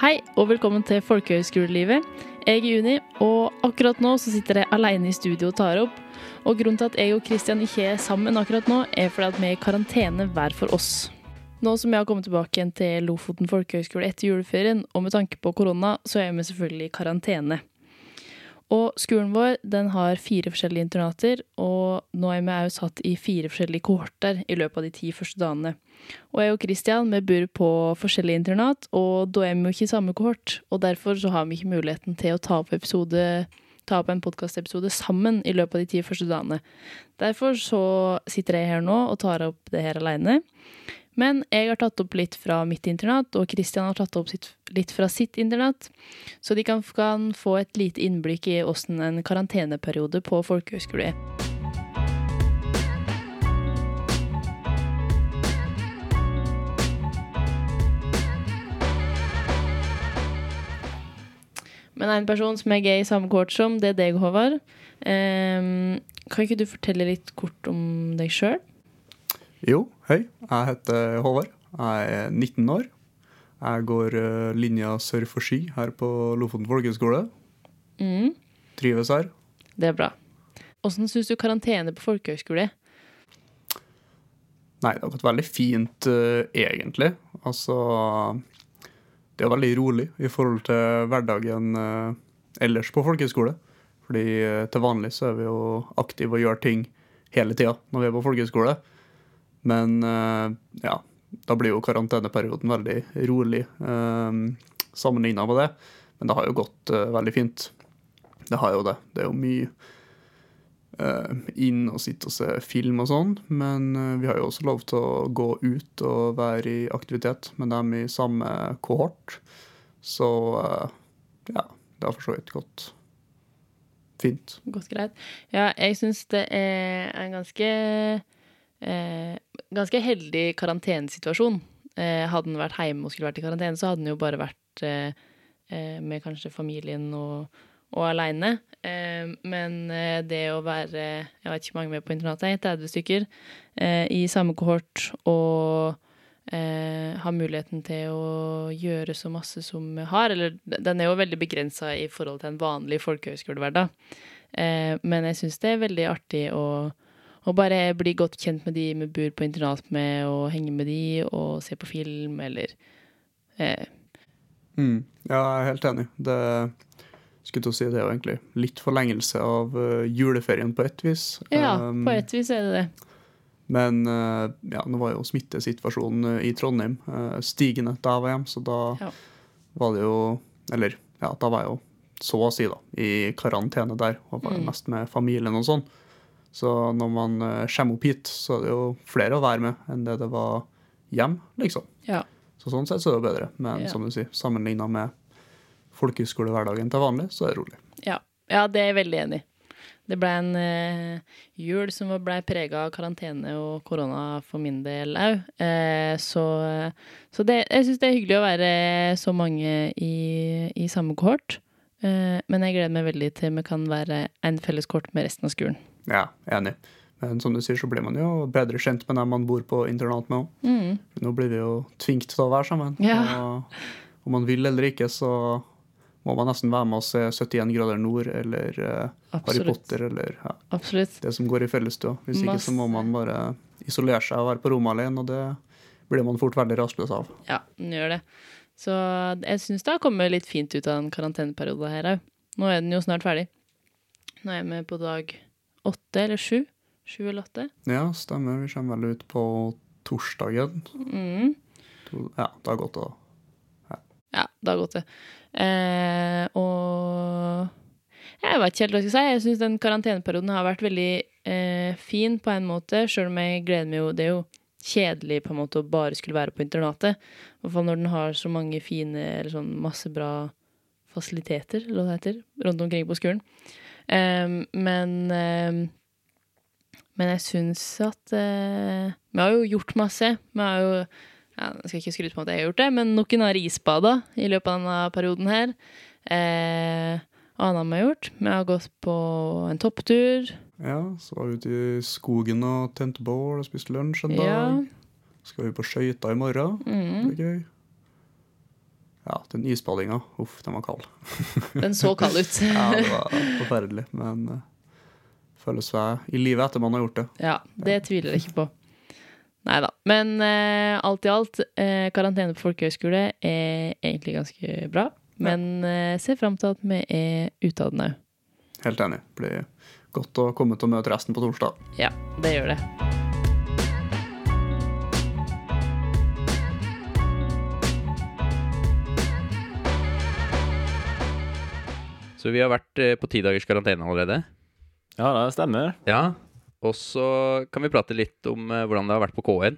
Hei og velkommen til Folkehøgskolelivet. Jeg er Juni, og akkurat nå så sitter jeg alene i studio og tar opp. Og grunnen til at jeg og Kristian ikke er sammen akkurat nå, er fordi at vi er i karantene hver for oss. Nå som jeg har kommet tilbake igjen til Lofoten folkehøgskole etter juleferien, og med tanke på korona, så er vi selvfølgelig i karantene. Og skolen vår den har fire forskjellige internater, og nå er vi også satt i fire forskjellige kohorter i løpet av de ti første dagene. Og jeg og Kristian vi bor på forskjellige internat, og da er vi jo ikke i samme kohort. Og derfor så har vi ikke muligheten til å ta opp, episode, ta opp en podkastepisode sammen i løpet av de ti første dagene. Derfor så sitter jeg her nå og tar opp det her aleine. Men jeg har tatt opp litt fra mitt internat, og Kristian har tatt opp sitt, litt fra sitt internat. Så de kan, kan få et lite innblikk i åssen en karanteneperiode på folkehøyskole er. Men en person som jeg er i samme kort som, det er deg, Håvard. Ehm, kan ikke du fortelle litt kort om deg sjøl? Jo, hei. Jeg heter Håvard. Jeg er 19 år. Jeg går eh, linja sør for ski her på Lofoten folkehøgskole. Mm, Trives her. det er bra. Åssen syns du karantene på folkehøyskole er? Nei, det har gått veldig fint, eh, egentlig. Altså Det er veldig rolig i forhold til hverdagen eh, ellers på folkehøyskole. Fordi til vanlig så er vi jo aktive og gjør ting hele tida når vi er på folkehøyskole. Men eh, ja, da blir jo karanteneperioden veldig rolig eh, sammenligna med det. Men det har jo gått eh, veldig fint. Det har jo det. Det er jo mye inn og sitte og se film og sånn. Men vi har jo også lov til å gå ut og være i aktivitet med dem i samme kohort. Så ja, det har for så vidt gått fint. Gått greit? Ja, jeg syns det er en ganske eh, Ganske heldig karantenesituasjon. Eh, hadde den vært hjemme og skulle vært i karantene, så hadde den jo bare vært eh, eh, med kanskje familien og, og aleine. Eh, men eh, det å være Jeg vet ikke hvor mange er på internatet, 30 stykker, eh, i samme kohort og ha muligheten til å gjøre så masse som vi har. Eller den er jo veldig begrensa i forhold til en vanlig folkehøyskolehverdag. Eh, men jeg syns det er veldig artig å, å bare bli godt kjent med de vi bor på internat med, og henge med de og se på film, eller eh, Mm. Ja, jeg er helt enig. Det skulle til å si det er egentlig litt forlengelse av uh, juleferien på ett vis. Ja, Um, på et vis er det det. Men uh, ja, nå var jo smittesituasjonen eh, i Trondheim stigende da jeg var hjemme, så da Ja. var det jo Eller ja, da var jeg jo så å si da, i karantene der, og var Mm. mest med familien og sånn. Så når man eh, kommer opp hit, så er det jo flere å være med enn det det var hjem, liksom. Ja. Så sånn sett så er det bedre. Men Ja. som du sier, sammenligna med folkehøyskolehverdagen til vanlig, så er det rolig. Ja, ja det er jeg veldig enig i. Det ble en eh, jul som ble prega av karantene og korona for min del òg. Eh, så så det, jeg syns det er hyggelig å være så mange i, i samme kohort. Eh, men jeg gleder meg veldig til vi kan være en felles kohort med resten av skolen. Ja, enig. Men som du sier, så blir man jo bedre kjent med dem man bor på internat med òg. Mm. Nå blir vi jo tvingt til å være sammen. Ja. Og om man vil eller ikke, så må man nesten være med og se 71 grader nord eller uh, Harry Potter eller ja, det som går i fellesstua. Hvis ikke så må man bare isolere seg og være på rommet alene, og det blir man fort veldig rastløs av. Ja, den gjør det. Så jeg syns det har kommet litt fint ut av den karanteneperioden her òg. Nå er den jo snart ferdig. Nå er jeg med på dag åtte eller sju. Sju eller åtte. Ja, stemmer. Vi kommer vel ut på torsdagen. Mm. Ja, det har gått og Ja, det har gått, det. Eh, og jeg vet ikke helt hva jeg skal si. Jeg syns den karanteneperioden har vært veldig eh, fin på en måte, sjøl om jeg gleder meg jo Det er jo kjedelig på en måte å bare skulle være på internatet. I hvert fall når den har så mange fine, eller sånn masse bra fasiliteter, eller hva det heter, rundt omkring på skolen. Em, men em, Men jeg syns at eh, Vi har jo gjort masse. Vi har jo ja, Jeg skal ikke skryte på at jeg har gjort det, men noen har isbada i løpet av denne perioden her. Eh, annet vi har gjort. Vi har gått på en topptur. Ja, så var vi ute i skogen og tente bål og spiste lunsj en dag. Ja. Skal vi på skøyter i morgen? Mm. Det er gøy. Ja, den isbadinga, uff, den var kald. Den så kald ut. Ja, det var forferdelig, men uh, føles seg i livet etter man har gjort det. Ja, det tviler jeg ikke på. Nei da. Men uh, alt i alt, uh, karantene på folkehøyskole er egentlig ganske bra. Men uh, ser fram til at vi er ute av den òg. Helt enig. Blir godt å komme til å møte resten på torsdag. Ja, det gjør det. Så vi har vært eh, på ti dagers karantene allerede. Ja, det stemmer. Ja. Og så kan vi prate litt om eh, hvordan det har vært på K1.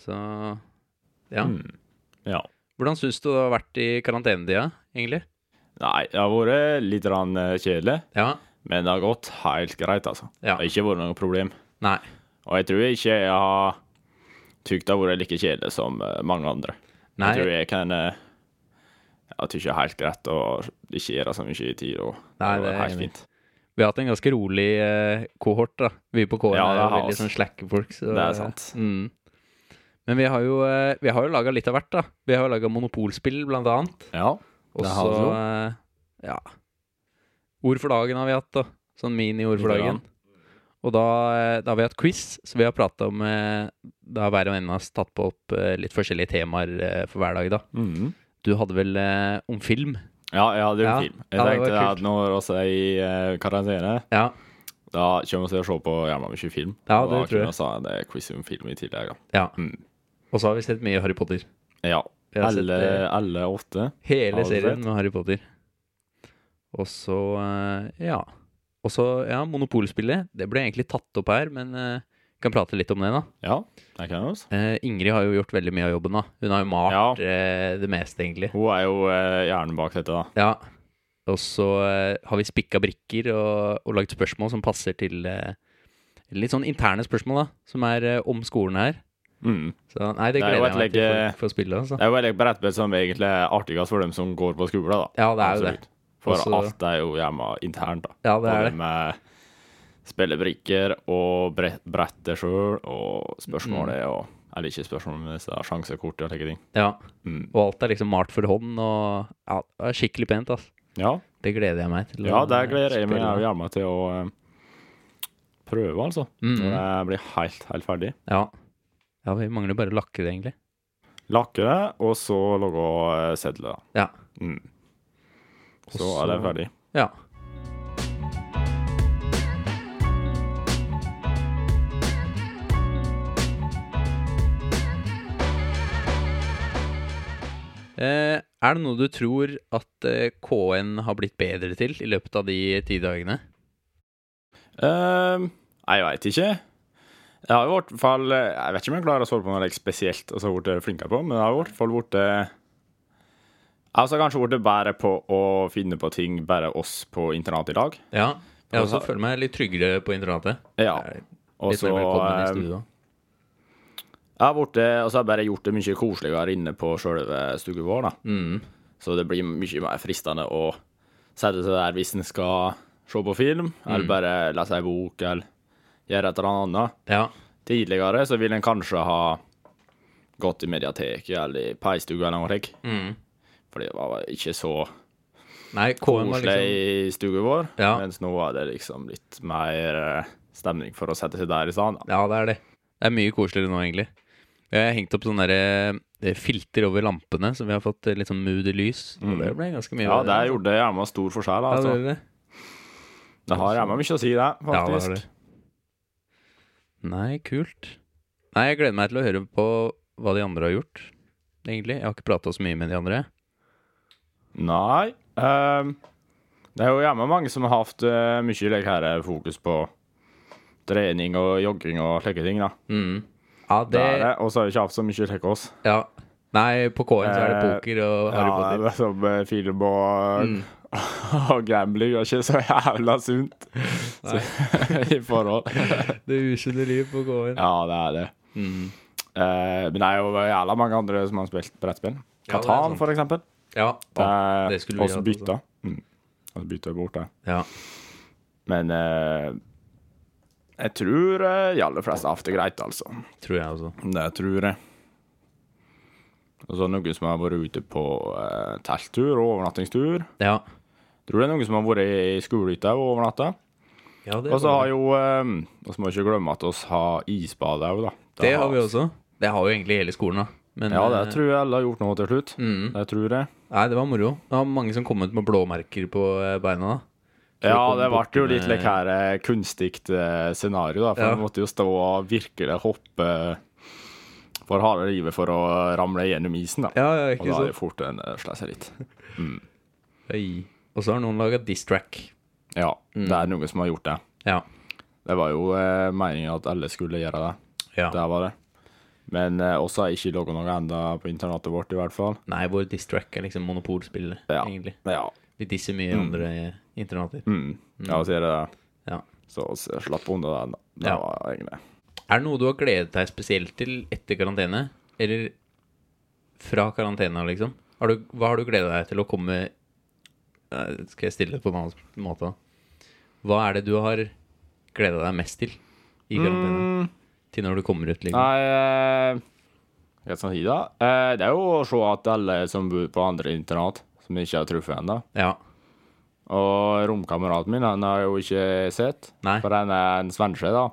Så ja. Mm. Ja. Hvordan syns du det har vært i karantenetida, egentlig? Nei, det har vært litt eh, kjedelig, Ja. men det har gått helt greit, altså. Ja. Det har ikke vært noe problem. Nei. Og jeg tror ikke jeg har tykt det har vært like kjedelig som mange andre. Nei. Jeg tror jeg kan Jeg tykker det er helt greit å ikke gjøre så mye i tid. Og Nei, det er helt fint. Vi har hatt en ganske rolig eh, kohort, da. Vi på K1 Ja, er jo veldig sånn slakke folk. Så, Det er sant. Mm. Men vi har jo, eh, vi har jo laga litt av hvert, da. Vi har jo laga monopolspill, blant annet. Ja. Det så har vi jo. eh, Ja. Ord for dagen har vi hatt, da. Sånn mini-ord for dagen. Og da, eh, da har vi hatt quiz, så vi har prata om eh, Da har hver og en av oss tatt på opp eh, litt forskjellige temaer for hver dag, da. Mhm. Du hadde vel eh, om film? ja, jeg hadde om Ja. film. Jeg Ja, det var tenkte kult. at vi er i eh, karantene, Ja. da kommer vi til å se på jævla mye film. Ja, det da tror jeg. kunne vi ha en quiz om film i tillegg. da. ja. Mm. Og så har vi sett mye Harry Potter. Ja. Vi har sett, Alle, eh, alle åtte. Hele Har du serien sett? med Harry Potter. Og så, eh, ja. Og så, ja, Monopolspillet. Det ble egentlig tatt opp her, men eh, kan prate litt om det, da. Ja, det kan vi. Eh, Ingrid har jo gjort veldig mye av jobben, da. Hun har jo malt eh, det meste, egentlig. Hun er jo eh, hjernen bak dette, da. Ja. Og så eh, har vi spikka brikker og, og lagd spørsmål som passer til eh, Litt sånn interne spørsmål, da. Som er eh, om skolen her. Mm. Så nei, det er gleder et jeg meg til for, for å spille, altså. Det er jo veldig brettbrett som egentlig er artigst for dem som går på skole, da. Ja, det er jo det. For Også- alt er jo hjemme internt, da. Ja, det er det. med spillebrikker og brett, brettet sjøl, og spørsmålet og Eller ikke spørsmål, disse sjansekort og slike ting. Ja. Mm. Og alt er liksom malt for hånd, og ja, det er skikkelig pent, altså. Ja, Det gleder jeg meg til. ja, eh, gleder jeg meg òg gjerne til å eh, prøve, altså. Mm. Når jeg blir helt, helt ferdig. Ja. ja, vi mangler bare å lakke det, egentlig. Lakke det, og så lage eh, sedler. Ja. Mm. Så, Så er det ferdig. Ja. Er det noe du tror at eh, KN har blitt bedre til i løpet av de ti dagene? Ehm, jeg veit ikke. Jeg har i hvert fall Jeg vet ikke om jeg klarer å svare på noe spesielt og så blitt flinkere på, men jeg har i hvert fall blitt Jeg har kanskje blitt bedre på å finne på ting bare oss på internatet i dag. Ja. Jeg også Altså- føler meg litt tryggere på internatet. Ja. Og så mer velkommen i eh, studio. Jeg har borte, Og så har jeg bare gjort det mye koseligere inne på sjølve stuen vår, da. Mm. Så det blir mye mer fristende å sette seg der hvis en skal se på film, eller bare lese ei bok, eller gjøre et eller annet. Ja. Tidligere så ville en kanskje ha gått i mediateket eller i peistua eller noe slikt. Mm. Fordi det var ikke så Nei, koselig liksom i stua vår. Ja. Mens nå er det liksom litt mer eh, stemning for å sette seg der i stedet. Ja, det er det. Det er mye koseligere nå, egentlig. Jeg har hengt opp sånne der, eh, filter over lampene, så vi har fått eh, litt sånn moody lys. Mm. det ble ganske mye Ja, det altså. gjorde jævla stor forskjell. Ja, det Altså. det. Det har jævla mye å si, det, Ja, faktisk. har det. Nei, kult. Nei, jeg gleder meg til å høre på hva de andre har gjort, egentlig. Jeg har ikke prata så mye med de andre. Nei. Um, det er jo gjerne mange som har hatt uh, mye like, her, eh, fokus på trening og jogging og slike ting. da. Mm. Ja, Det det er det. Og så har vi ikke hatt så mye slik oss. Ja. Nei, på K1 så er det Eh, poker og Harry Potter. Ja, det er som eh, film og, Mm. og gambling er ikke så jævla sunt så, i forhold. Det usunne liv på K1. Ja, det er det. Mm. Uh, men det er jo jævla mange andre som har spilt brettspill. Det er Katan, ja, for eksempel. Ja. Det er det skulle vi også bytta. Mm. Og så bytta bort det. ja. Men eh, jeg tror eh, de aller fleste har hatt det greit, altså. Tror jeg også. Det tror jeg. Og så noen som har vært ute på eh, telttur og overnattingstur. Ja. Tror det er noen som har vært i skolehytta og overnatta. ja det, Og så har jo eh, Og så må vi ikke glemme at vi har isbad òg, da. det har vi også. Det har jo egentlig hele skolen, da. Men, Ja, det eh, tror jeg alle har gjort nå til slutt. mm. Det tror jeg. Nei, det var moro. Det var mange som kom ut med blåmerker på eh, beina. da. Ja, det ble jo litt like her eh, kunstig eh, scenario, da. For Ja. vi måtte jo stå og virkelig hoppe for harde livet for å ramle gjennom isen, da. Ja, ja, ikke Og da er det fort en uh, slår seg litt. Oi. Og så har noen laga diss-track. Ja, Mm. det er noen som har gjort det. Ja. Det var jo eh, meningen at alle skulle gjøre det. ja. Det var det. Men eh, også har ikke laga noe enda på internatet vårt, i hvert fall. Nei, vår diss-track er liksom monopolspillet, Ja. egentlig. Ja. Vi disser mye Mm. andre internater. Mm. Ja, så sier det. Ja. Så slapp unna den. Det Ja. var egentlig Er det noe du har gledet deg spesielt til etter karantene? Eller fra karantena, liksom? Har du, hva har du gledet deg til å komme Eh, Skal jeg stille det på en annen måte? Hva er det du har gleda deg mest til i karantene? Mm. Til når du kommer ut, liksom? Nei eh, Hva skal si, da? Eh, det er jo å se at alle som bor på andre internat, som jeg ikke har truffet ennå Ja. Og romkameraten min han har jeg jo ikke sett, Nei. for han er en svenske, da.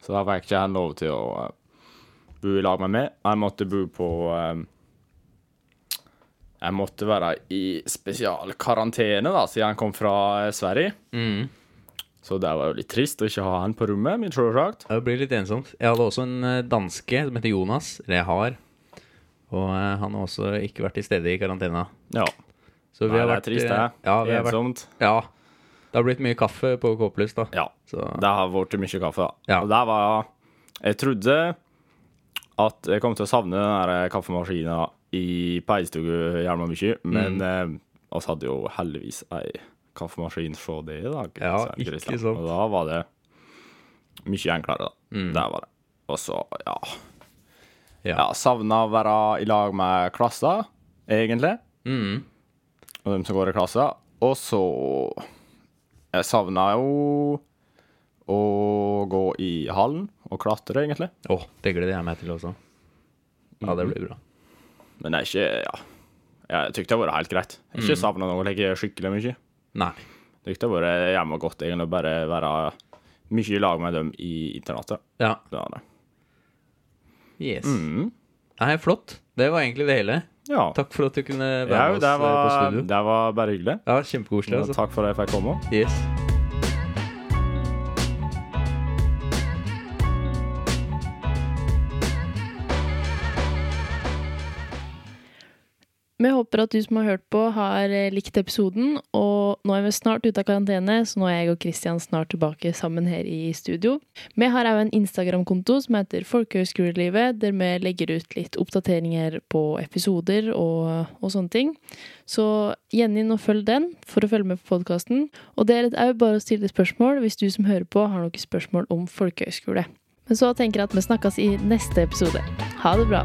Så da fikk ikke han lov til å uh, bo i lag med meg. Han måtte bo på eh, Jeg måtte være i spesialkarantene, da, siden han kom fra eh, Sverige. Mm. Så det var jo litt trist å ikke ha han på rommet, min selvsagt. Det blir litt ensomt. Jeg hadde også en danske som heter Jonas. Eller jeg har. Og han har også ikke vært til stede i karantena. Ja. Så vi Nei, har det er trist, eh, det. Ja, vi har vært, ja. Det har blitt mye kaffe på K-plus, da. Ja. Så Det har vært mye kaffe. da. Ja. Og der var Jeg trodde at jeg kom til å savne den der kaffemaskinen i peisestue jævla mye, men Mm. eh, oss hadde jo heldigvis ei kaffemaskin fra det i dag. Ja, ikke sant. Og da var det mye enklere, da. Mm. Der var det. Og så, ja Ja. Ja, savna å være i lag med klassa, egentlig. mm. Og dem som går i klassa. Og så Jeg savna jo å gå i hallen og klatre, egentlig. Å, det gleder jeg meg til også. Ja, det blir bra. Men det er ikke Ja. Jeg tykte det har vært helt greit. Jeg har ikke savna noe like skikkelig mye. Nei. Jeg tykte det har vært hjemme godt egentlig å bare være mye i lag med dem i internatet. Ja. Det var det. Yes. Mm. Nei, flott. Det var egentlig det hele. Ja. Takk for at du kunne være Ja, med oss eh, på studio. det var bare hyggelig. Ja, kjempekoselig. Altså. takk for at jeg fikk komme. Yes. Vi håper at du som har hørt på, har eh, likt episoden. Og nå er vi snart ute av karantene, så nå er jeg og Kristian snart tilbake sammen her i studio. Vi har òg en Instagram-konto som heter Folkehøgskolelivet, der vi legger ut litt oppdateringer på episoder og, og sånne ting. Så gjen inn og følg den for å følge med på podkasten. Og det er òg bare å stille spørsmål hvis du som hører på, har noen spørsmål om folkehøgskole. Men så tenker jeg at vi snakkes i neste episode. Ha det bra.